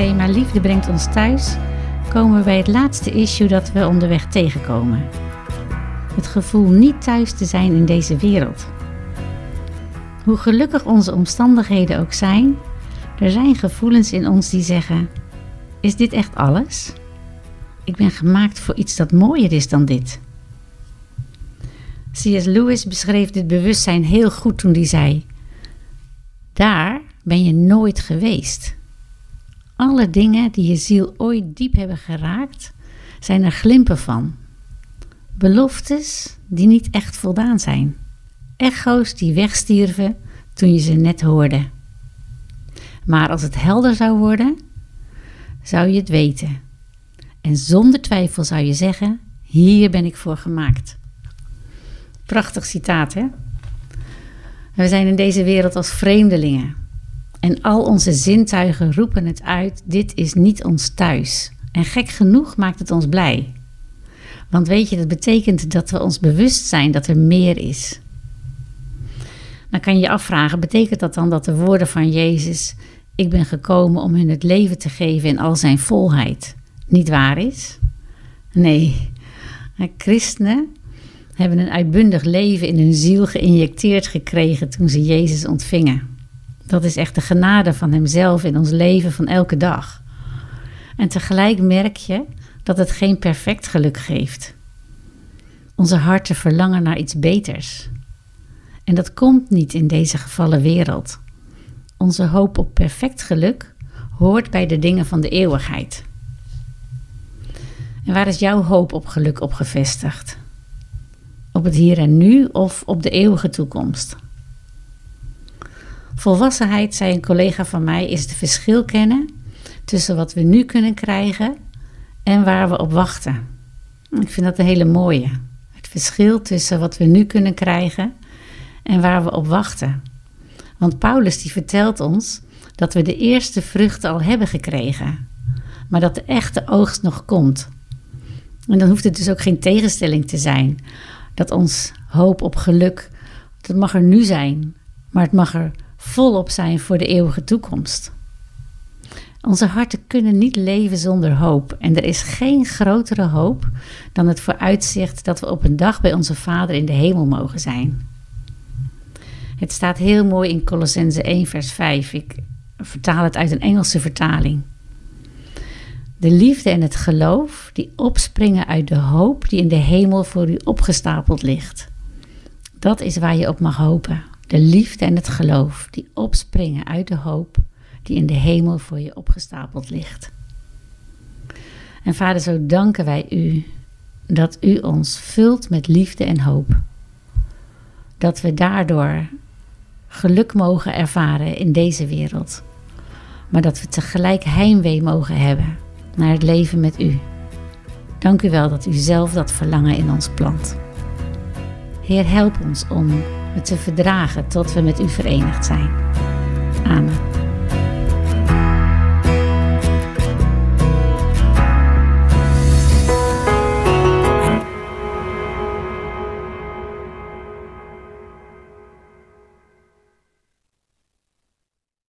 thema Liefde brengt ons thuis komen we bij het laatste issue dat we onderweg tegenkomen. Het gevoel niet thuis te zijn in deze wereld. Hoe gelukkig onze omstandigheden ook zijn, er zijn gevoelens in ons die zeggen: Is dit echt alles? Ik ben gemaakt voor iets dat mooier is dan dit. C.S. Lewis beschreef dit bewustzijn heel goed toen hij zei: Daar ben je nooit geweest. Alle dingen die je ziel ooit diep hebben geraakt, zijn er glimpen van. Beloftes die niet echt voldaan zijn. Echo's die wegstierven toen je ze net hoorde. Maar als het helder zou worden, zou je het weten. En zonder twijfel zou je zeggen: Hier ben ik voor gemaakt. Prachtig citaat, hè? We zijn in deze wereld als vreemdelingen. En al onze zintuigen roepen het uit: dit is niet ons thuis. En gek genoeg maakt het ons blij. Want weet je, dat betekent dat we ons bewust zijn dat er meer is. Dan kan je je afvragen: betekent dat dan dat de woorden van Jezus: Ik ben gekomen om hun het leven te geven in al zijn volheid, niet waar is? Nee, christenen hebben een uitbundig leven in hun ziel geïnjecteerd gekregen toen ze Jezus ontvingen. Dat is echt de genade van Hemzelf in ons leven van elke dag. En tegelijk merk je dat het geen perfect geluk geeft. Onze harten verlangen naar iets beters. En dat komt niet in deze gevallen wereld. Onze hoop op perfect geluk hoort bij de dingen van de eeuwigheid. En waar is jouw hoop op geluk op gevestigd? Op het hier en nu of op de eeuwige toekomst? Volwassenheid, zei een collega van mij, is het verschil kennen tussen wat we nu kunnen krijgen en waar we op wachten. Ik vind dat een hele mooie. Het verschil tussen wat we nu kunnen krijgen en waar we op wachten. Want Paulus die vertelt ons dat we de eerste vruchten al hebben gekregen, maar dat de echte oogst nog komt. En dan hoeft het dus ook geen tegenstelling te zijn. Dat ons hoop op geluk, dat mag er nu zijn, maar het mag er volop zijn voor de eeuwige toekomst. Onze harten kunnen niet leven zonder hoop en er is geen grotere hoop dan het vooruitzicht dat we op een dag bij onze Vader in de hemel mogen zijn. Het staat heel mooi in Colossense 1 vers 5. Ik vertaal het uit een Engelse vertaling. De liefde en het geloof die opspringen uit de hoop die in de hemel voor u opgestapeld ligt. Dat is waar je op mag hopen de liefde en het geloof die opspringen uit de hoop die in de hemel voor je opgestapeld ligt. En Vader, zo danken wij u dat u ons vult met liefde en hoop. Dat we daardoor geluk mogen ervaren in deze wereld, maar dat we tegelijk heimwee mogen hebben naar het leven met u. Dank u wel dat u zelf dat verlangen in ons plant. Heer, help ons om het te verdragen tot we met u verenigd zijn. Amen.